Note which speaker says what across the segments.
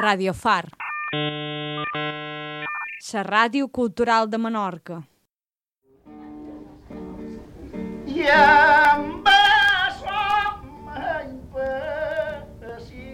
Speaker 1: Radio Far. La ràdio cultural de Menorca.
Speaker 2: I amb açò impacienta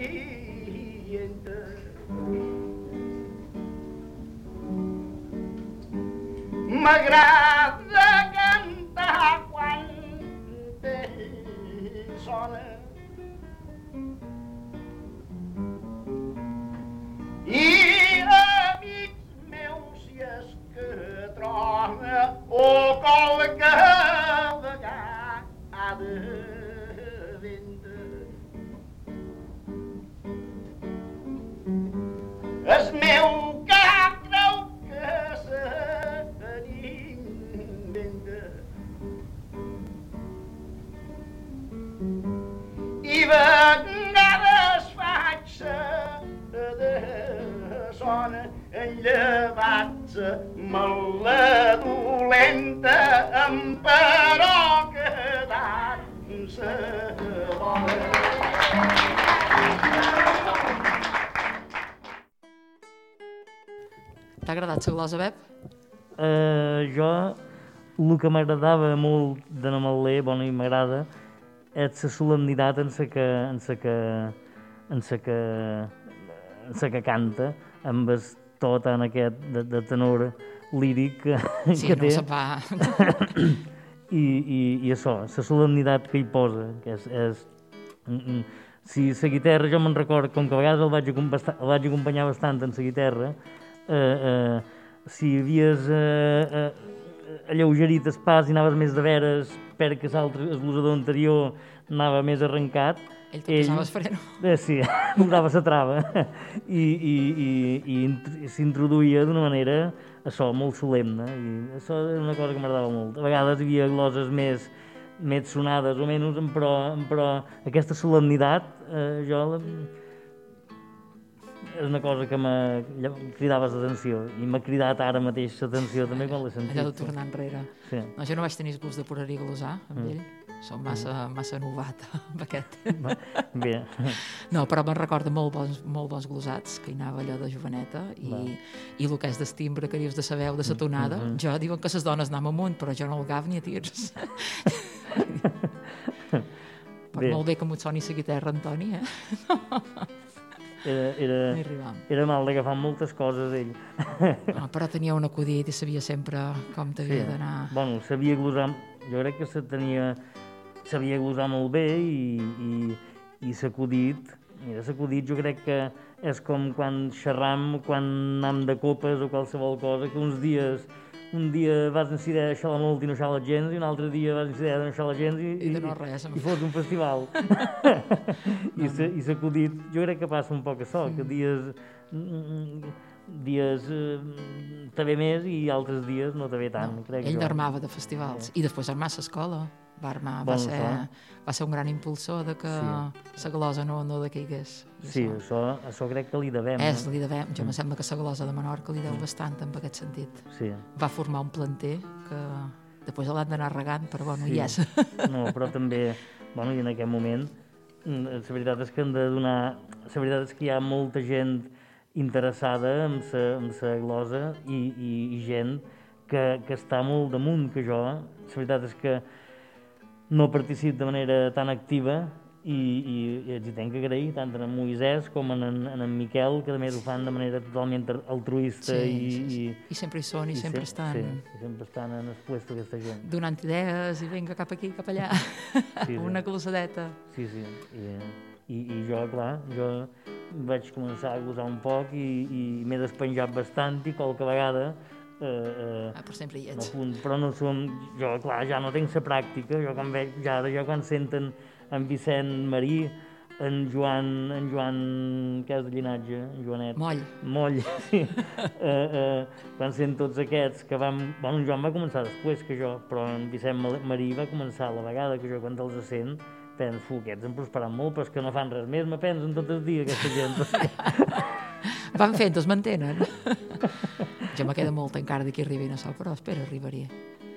Speaker 2: enllevat-se la dolenta em però quedar-se bona.
Speaker 3: T'ha agradat la glosa, Beb?
Speaker 4: Uh, jo, el que m'agradava molt de Namalé, bueno, i m'agrada, és la solemnitat en la que, en la que, en la que, en la que canta, amb el to tan aquest de, de tenor líric que,
Speaker 3: Sí,
Speaker 4: que
Speaker 3: no
Speaker 4: té.
Speaker 3: se'n va...
Speaker 4: I, i, i això, la solemnitat que hi posa, que és... és mm, mm, si la guitarra, jo me'n record, com que a vegades el vaig, el vaig acompanyar bastant en la guitarra, eh, eh, si havies eh, eh, alleugerit el pas i anaves més de veres perquè l'altre, el glosador anterior anava més arrencat,
Speaker 3: Ell te posava el freno.
Speaker 4: Eh, sí, posava la trava i, i, i, i int- i s'introduïa d'una manera això, molt solemne i això era una cosa que m'agradava molt. A vegades hi havia gloses més, més sonades o menys, però, però aquesta solemnitat eh, jo la, és una cosa que me cridava l'atenció i m'ha cridat ara mateix l'atenció també quan l'he sentit.
Speaker 3: Allò de tornar enrere.
Speaker 4: Sí.
Speaker 3: No, jo no vaig tenir gust de posar-hi glosar amb
Speaker 4: Mm.
Speaker 3: ell. Som massa, massa novat amb aquest.
Speaker 4: Bé,
Speaker 3: No, però me'n recorda molt bons, molt bons glosats, que hi anava allò de joveneta, i,
Speaker 4: Va.
Speaker 3: i el que és d'estimbre, que dius de sa veu, de sa tonada,
Speaker 4: mhm.
Speaker 3: jo diuen que les dones anàvem amunt, però jo no el gaf ni a tirs. per
Speaker 4: Bé.
Speaker 3: molt bé que m'ho soni la guitarra, Antoni, eh?
Speaker 4: era, era,
Speaker 3: No
Speaker 4: era mal d'agafar moltes coses ell.
Speaker 3: No, però tenia un acudit i sabia sempre com t'havia d'anar.
Speaker 4: Bueno, sabia glosar, jo crec que se tenia, sabia glosar molt bé i, i, i s'acudit, mira, s'acudit jo crec que és com quan xerram, quan anam de copes o qualsevol cosa, que uns dies un dia vas decidir deixar-la molt i no deixar-la gens, i un altre dia vas decidir no deixar-la gens i,
Speaker 3: I de no res,
Speaker 4: i fos un festival. I s'ha- I s'acudit, jo crec que passa un poc això, que dies mm, dies eh, ve més i altres dies no ve tant, crec
Speaker 3: Ell
Speaker 4: jo.
Speaker 3: armava de festivals. I després armar l'escola. Va, armar, va,
Speaker 4: Bueno,
Speaker 3: ser, va ser un gran impulsor de que la glosa no, no decaigués.
Speaker 4: Sí,
Speaker 3: això
Speaker 4: això, això crec que li devem.
Speaker 3: És, li devem. Jo me sembla que la glosa de Menorca li deu bastant en aquest sentit.
Speaker 4: Sí.
Speaker 3: Va formar un planter que després l'han d'anar regant, però bueno,
Speaker 4: Sí.
Speaker 3: hi és.
Speaker 4: No, però també, bueno, i en aquest moment, mm, la veritat és que hem de donar... La veritat és que hi ha molta gent interessada en sa, en sa glosa i, i, i gent que, que està molt damunt que jo. La veritat és que no participo de manera tan activa i, i, i els hi tenc que agrair tant en Moisès com en, en, en, en Miquel, que també ho fan de manera totalment altruista
Speaker 3: Sí,
Speaker 4: i,
Speaker 3: sí, sí.
Speaker 4: i,
Speaker 3: I sempre hi són, i, sempre
Speaker 4: se-
Speaker 3: estan
Speaker 4: Sí, i sempre estan en el puesto aquesta gent.
Speaker 3: donant idees i vinga cap aquí, cap allà.
Speaker 4: Sí, sí.
Speaker 3: Una glosadeta.
Speaker 4: Sí, sí. I, i, i jo, clar, jo vaig començar a gosar un poc i, i m'he despenjat bastant i qualque vegada eh, eh,
Speaker 3: Ah, però sempre hi ets.
Speaker 4: m'apunt, però no som... Jo, clar, ja no tinc la pràctica, jo quan veig, ja, jo quan senten en Vicent Marí, en Joan, en Joan, que és de llinatge, en Joanet,
Speaker 3: Moll.
Speaker 4: Moll, sí. eh, eh, van ser tots aquests que vam... Bueno, en Joan va començar després que jo, però en Vicent Ma- Marí va començar a la vegada que jo, quan els sent, penso, "Fu, aquests han prosperat molt, però és que no fan res més, me pensen tot el dia, aquesta gent.
Speaker 3: Van fent, es mantenen. jo me queda molt encara d'aquí arribin a sol, però espera, arribaré.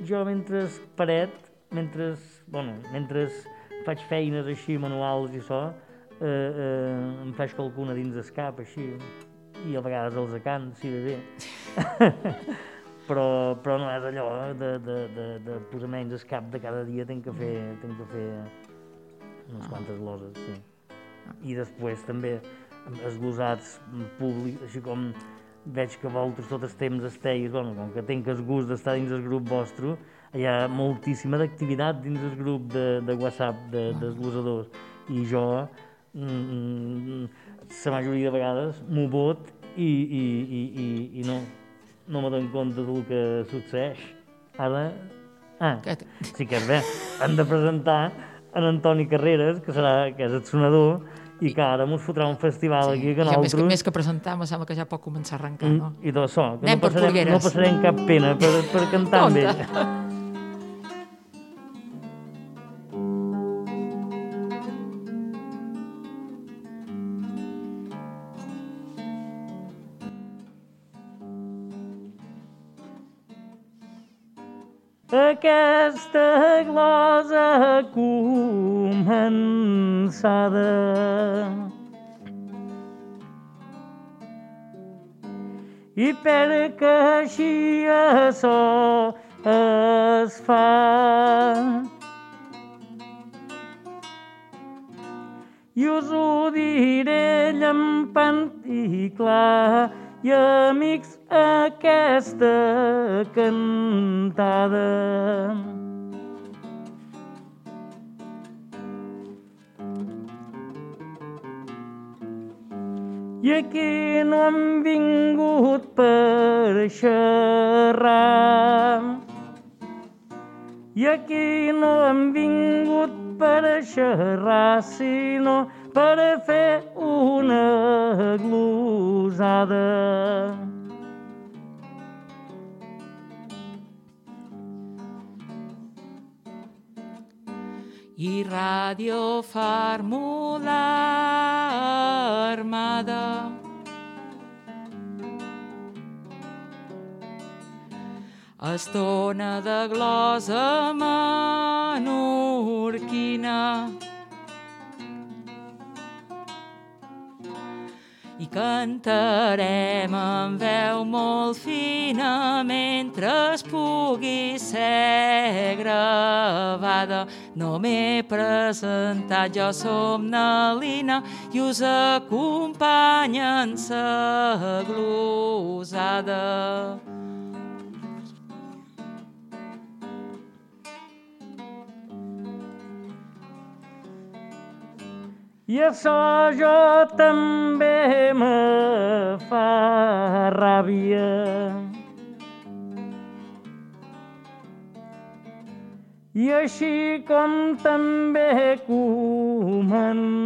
Speaker 4: jo, mentre paret, mentre, bueno, mentre faig feines així, manuals i això, eh, eh, em faig qualcuna dins el cap, així, i a vegades els acant, sí, bé, bé. però, però no és allò eh, de, de, de, de posar menys el cap de cada dia, tenc que fer, tenc que fer unes quantes loses, sí. I després també els glosats públics, així com veig que vosaltres tot el temps esteu, bueno, com que tenc el gust d'estar dins el grup vostre, hi ha moltíssima d'activitat dins el grup de, de WhatsApp de, dels glosadors i jo mm, la majoria de vegades m'ho vot i, i, i, i, i no, no me dono compte del que succeeix. Ara, ah, sí que és bé, hem de presentar en Antoni Carreras, que, serà, que és el sonador, i que ara mos fotrà un festival aquí que
Speaker 3: ja, més, que,
Speaker 4: nosaltres...
Speaker 3: més que presentar, me sembla que ja pot començar a arrencar, no?
Speaker 4: Mm, I tot això, que
Speaker 3: Anem
Speaker 4: no passarem, no passarem cap pena per, per cantar amb ell. Aquesta glosa començada i perquè així açò es fa. I us ho diré llampant i clar, i amics, aquesta cantada. I aquí no hem vingut per xerrar. I aquí no hem vingut per xerrar, sinó per fer una glosada.
Speaker 3: I ràdio Fórmula Armada. Estona de glosa menorquina. i cantarem amb veu molt fina mentre es pugui ser gravada. No m'he presentat, jo som Nalina i us acompanya en sa glosada.
Speaker 4: I això jo també me fa ràbia. I així com també he començat.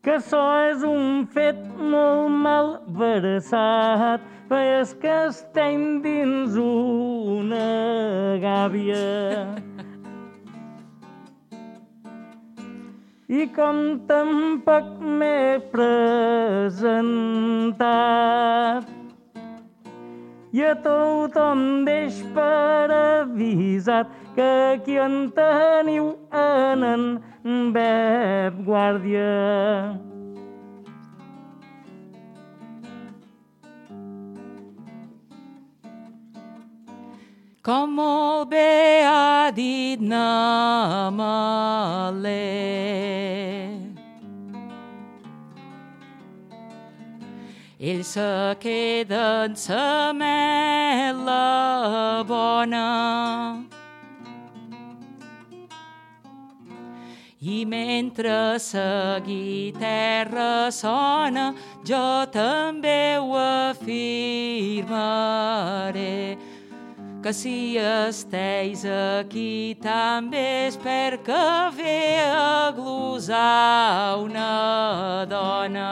Speaker 4: Que això és un fet molt mal versat, és que estem dins una gàbia. I com tampoc m'he presentat, i a tothom deix per avisat que aquí en teniu en en Bep Guàrdia.
Speaker 3: Com molt bé ha dit Namalé. Ell se queda en sa mela bona. I mentre sa guitarra sona, jo també ho afirmaré que si esteis aquí també és perquè ve a glosar una dona.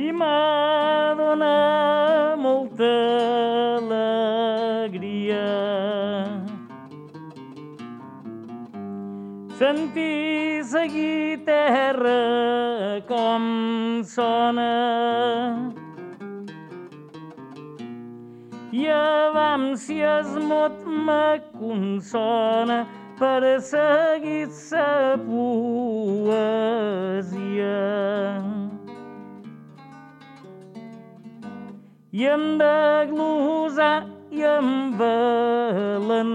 Speaker 4: i m'ha donat molta alegria sentir seguir terra com sona. I avam si es mot me consona per seguir sa poesia. I hem de glosar i amb valentia.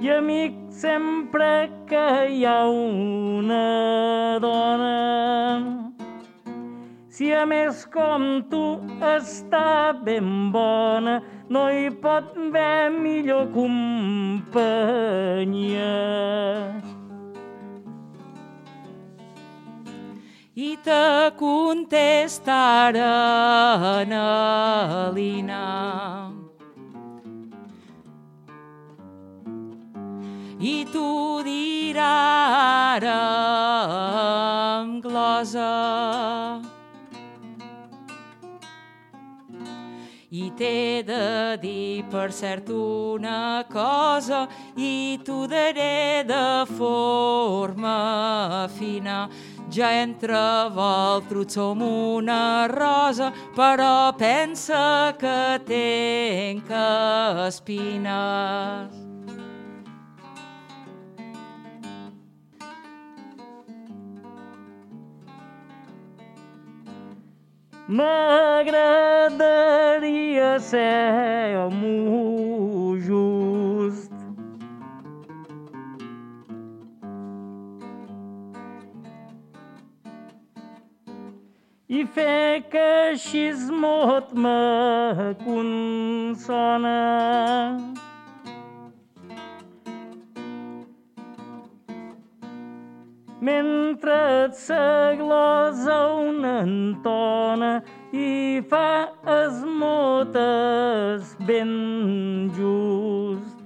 Speaker 4: I amic, sempre que hi ha una dona, si a més com tu està ben bona, no hi pot haver millor companyia.
Speaker 3: I te contestaren Alina. I tu diràs amb glosa. I t'he de dir per cert una cosa i t'ho diré de forma fina. Ja entre vosaltres som una rosa, però pensa que tenc espines.
Speaker 4: M'agradaria ser home just. I fer que així mot me consona. Mentre et seglosa una entona i fa es motes ben just.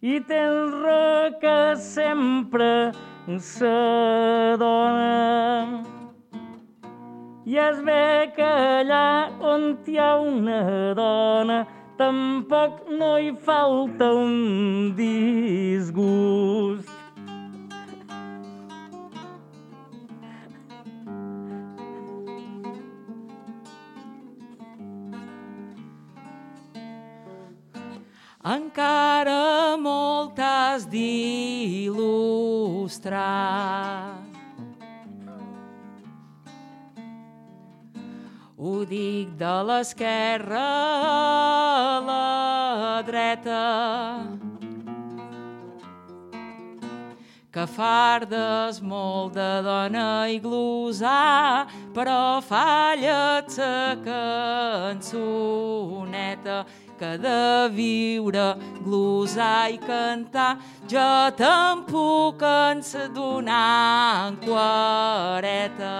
Speaker 4: I tens raó que sempre s'adona i es ve que allà on hi ha una dona tampoc no hi falta un disgust.
Speaker 3: Encara molt has d'il·lustrar. Ho dic de l'esquerra a la dreta. Que fardes molt de dona i glosar, però falla sa cançoneta que de viure, glosar i cantar, jo te'n puc ensedonar en quareta.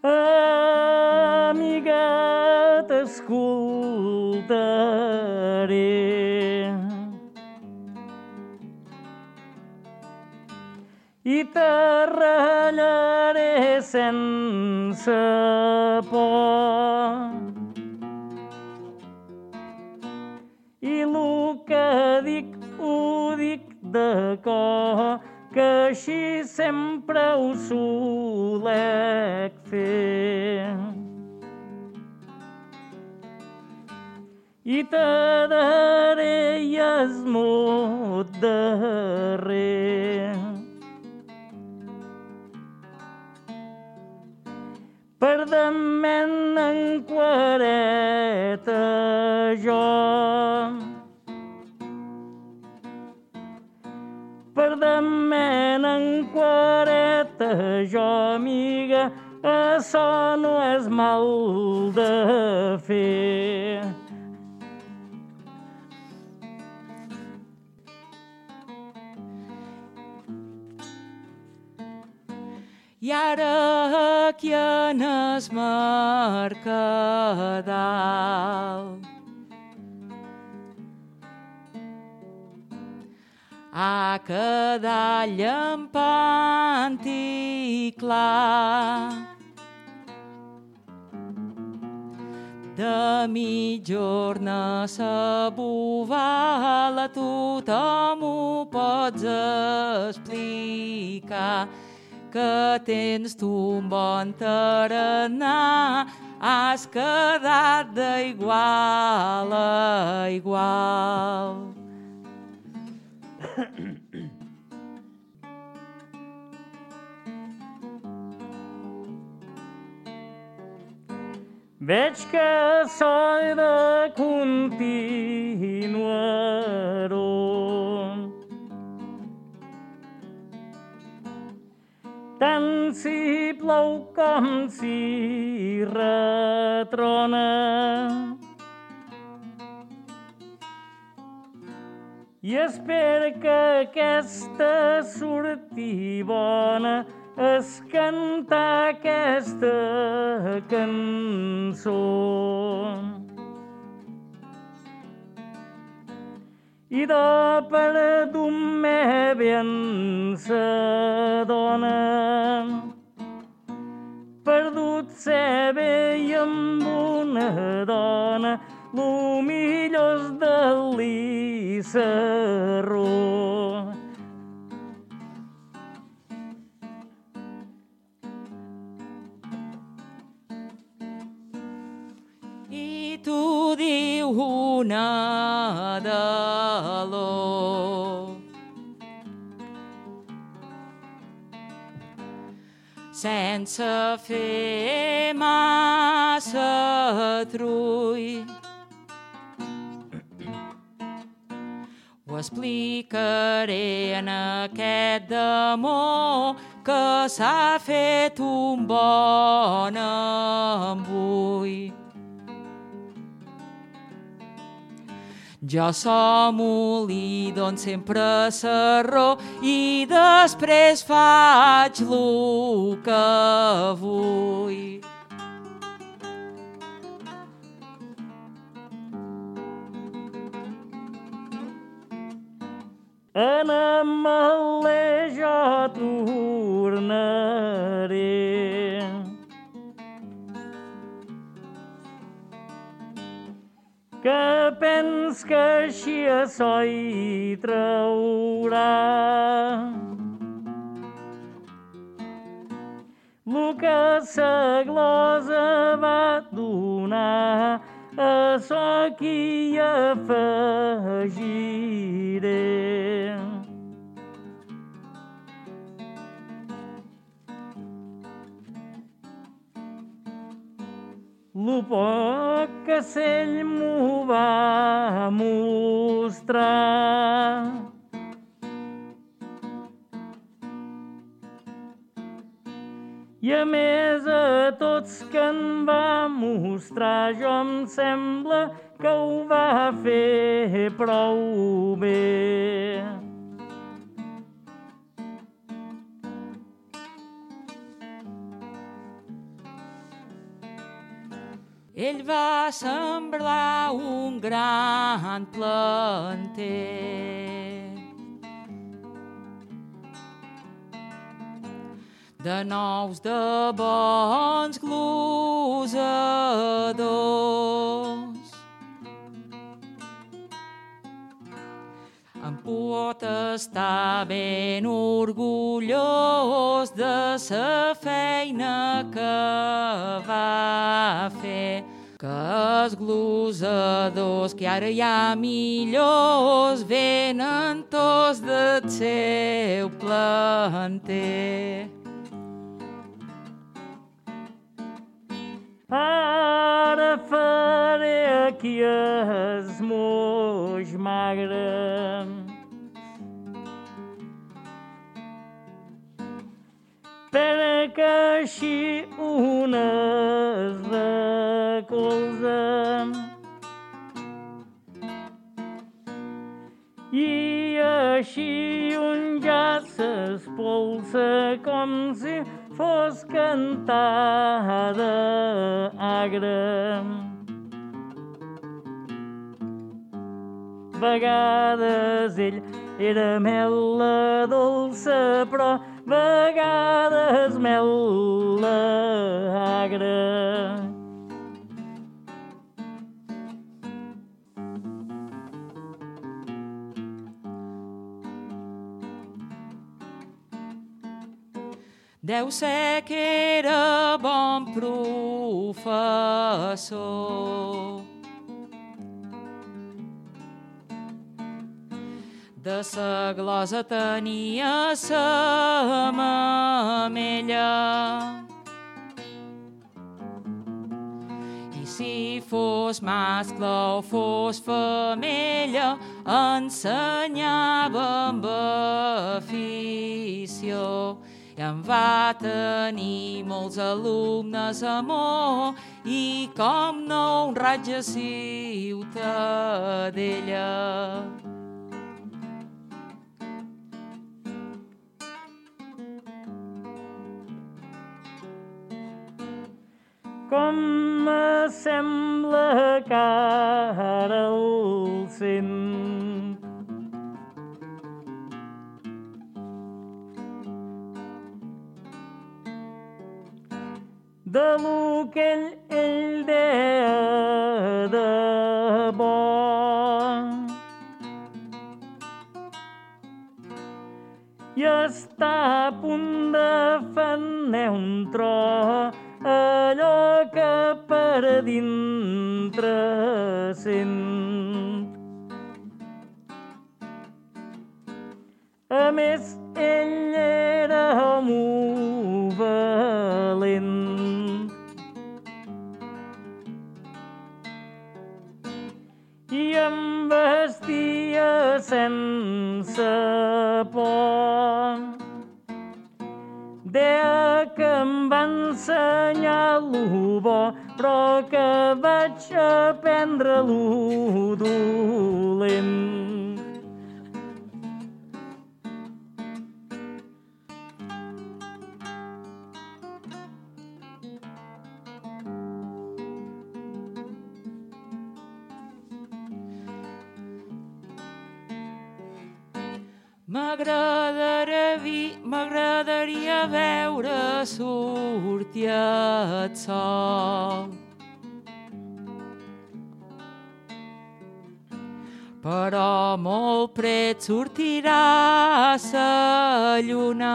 Speaker 4: Amiga, t'escoltaré. I te ratllaré sense por. I el que dic, ho dic de cor, que així sempre ho solec fer. I te daré i es mot darrer. Per dement en quareta en quareta jo, amiga, això no és mal de fer.
Speaker 3: I ara aquí en es Mercadal a quedar llampant i clar. de mitjorna sa bovala tothom ho pots explicar que tens tu un bon tarannà has quedat d'igual a igual.
Speaker 4: Veig que soy de continuar-ho. Tant si plou com si retrona. I espero que aquesta surti bona es cantar aquesta cançó. I de per d'un me ben sa dona perdut ser bé i amb una dona lo millor és de l'Issarró.
Speaker 3: Sense fer massa trull. Ho explicaré en aquest demó que s'ha fet un bon embull. Jo som molí d'on sempre serró i després faig lo que vull.
Speaker 4: En ametler jo tornaré. Que pens que així a so hi traurà. Lo que sa glosa va donar a so aquí hi afegiré. Lo poc que s'ell m'ho va mostrar. I a més a tots que en va mostrar, jo em sembla que ho va fer prou bé.
Speaker 3: Va sembrar un gran planter. De nous de bons glosadors. Em pot estar ben orgullós de sa feina que va fer. Que els glosadors que ara hi ha millors venen tots del seu planter.
Speaker 4: Ara faré aquí es moix magre. Per que així unes recolzen i així un ja s'espolsa com si fos cantada agra. Vegades ell era mel la dolça, però vegades mel la agra.
Speaker 3: Deu ser que era bon professor. De sa glosa tenia sa mamella. I si fos mascle o fos femella, ensenyava amb afició. I em va tenir molts alumnes amor i com no un raig a ciutadella.
Speaker 4: Com sembla que ara el sent. Va ensenyar lo bo, però que vaig aprendre lo dolent.
Speaker 3: M'agradaria veure sortir el sol. Però molt pret sortirà la lluna.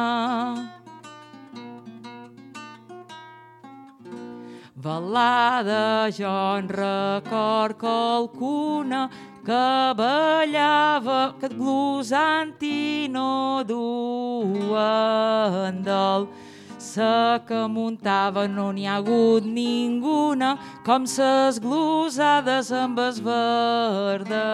Speaker 3: Balada jo en record qualcuna que ballava, que glosant i no duen dol. Sa que muntava no n'hi ha hagut ninguna, com ses glosades amb es verderol.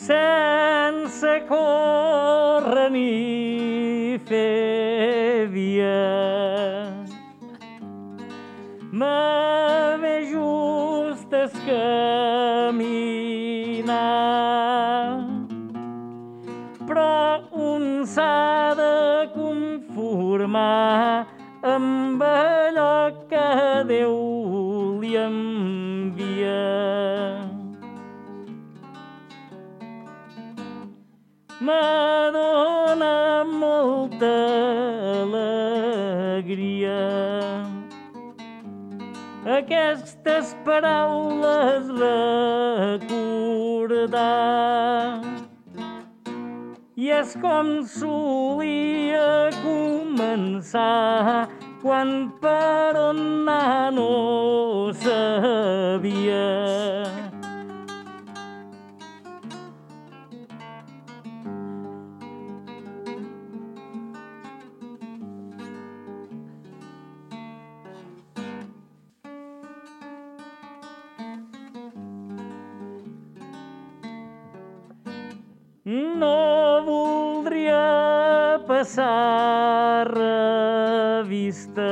Speaker 4: sense córrer ni fer es caminar, però un s'ha de conformar amb allò que Déu li envia. m'adona molta alegria. Aquestes paraules recordar i és com solia començar quan per on anar no sabia. Passar revista.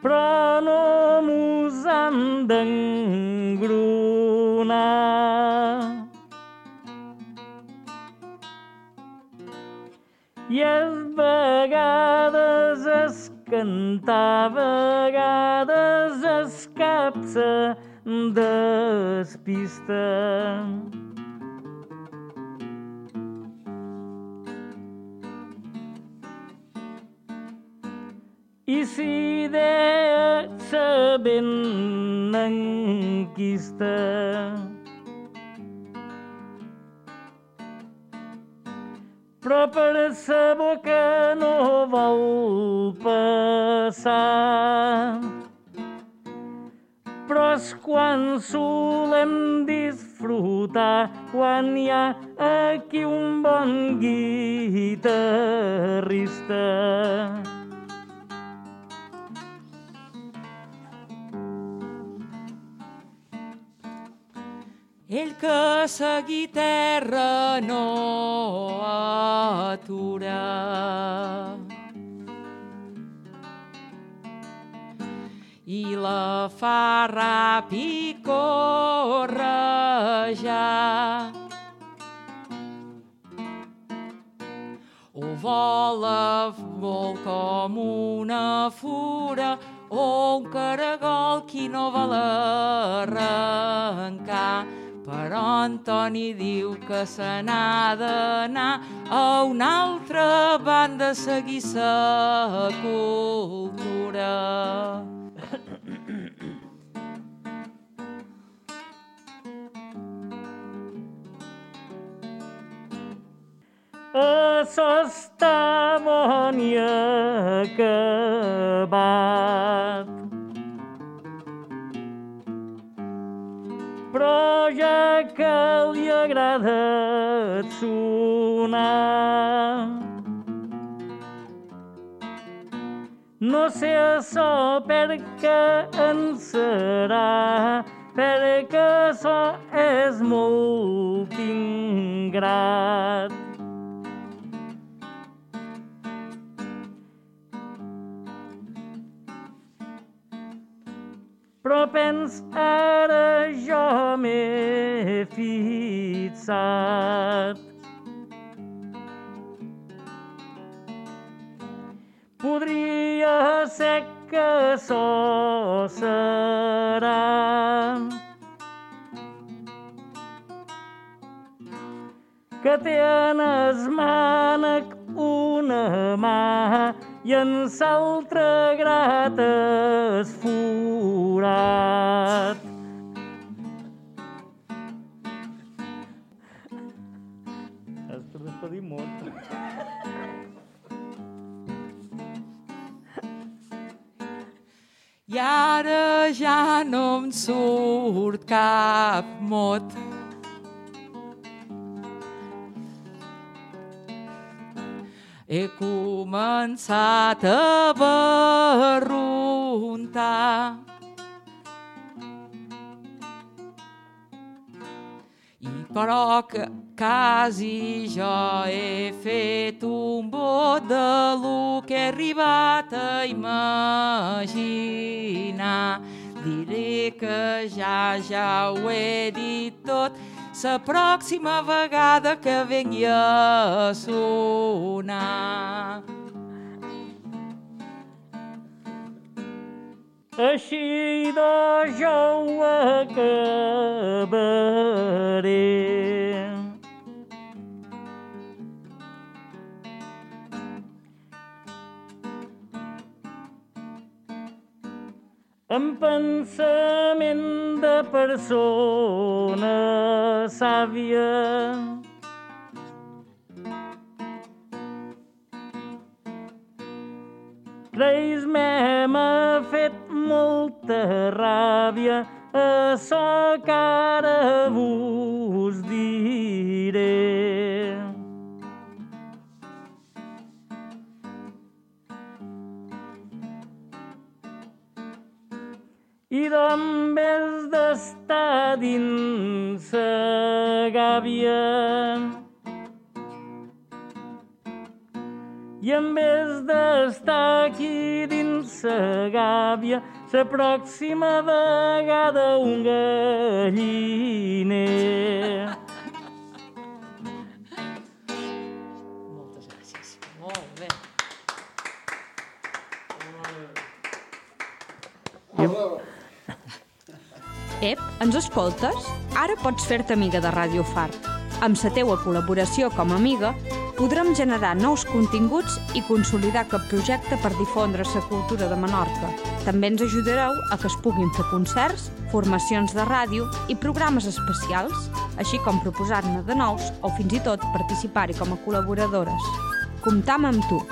Speaker 4: Però no mos han d'engrunar. I a vegades es cantar, a vegades es capsa despista. I si de sabent enquista. Però per sa boca no vol passar. Però és quan solem disfrutar, quan hi ha aquí un bon guitarrista.
Speaker 3: Ell que sa guitarra no atura. I la fa ràpid correjar. O vola molt com una fura o un caragol qui no vol arrencar. Però Antoni diu que se n'ha d'anar a una altra banda a seguir sa cultura.
Speaker 4: Això està bon i acabat. Li agrada sonar, no sé això per què en serà, perquè això és molt ingrat. Pens ara jo m'he fixat. Podria ser que això serà que té en es mànec una mà i en l'altre grat es forat. Has per despedir molt.
Speaker 3: I ara ja no em surt cap mot. He començat a barruntar. Però que quasi jo he fet un bot de lo que he arribat a imaginar. Diré que ja, ja ho he dit tot, la pròxima vegada que vengui a sonar.
Speaker 4: Així doncs jo ho acabaré. Amb pensament de persona sàvia. Reis m'ha fet molta ràbia, això que ara vos diré. I d'on vés d'estar dins sa gàbia. I en vez d'estar aquí dins sa gàbia, la pròxima vegada un galliner.
Speaker 1: Ens escoltes? Ara pots fer-te amiga de Radio Far. Amb la teua col·laboració com a amiga, podrem generar nous continguts i consolidar aquest projecte per difondre la cultura de Menorca. També ens ajudareu a que es puguin fer concerts, formacions de ràdio i programes especials, així com proposar-ne de nous o fins i tot participar-hi com a col·laboradores. Comptam amb tu!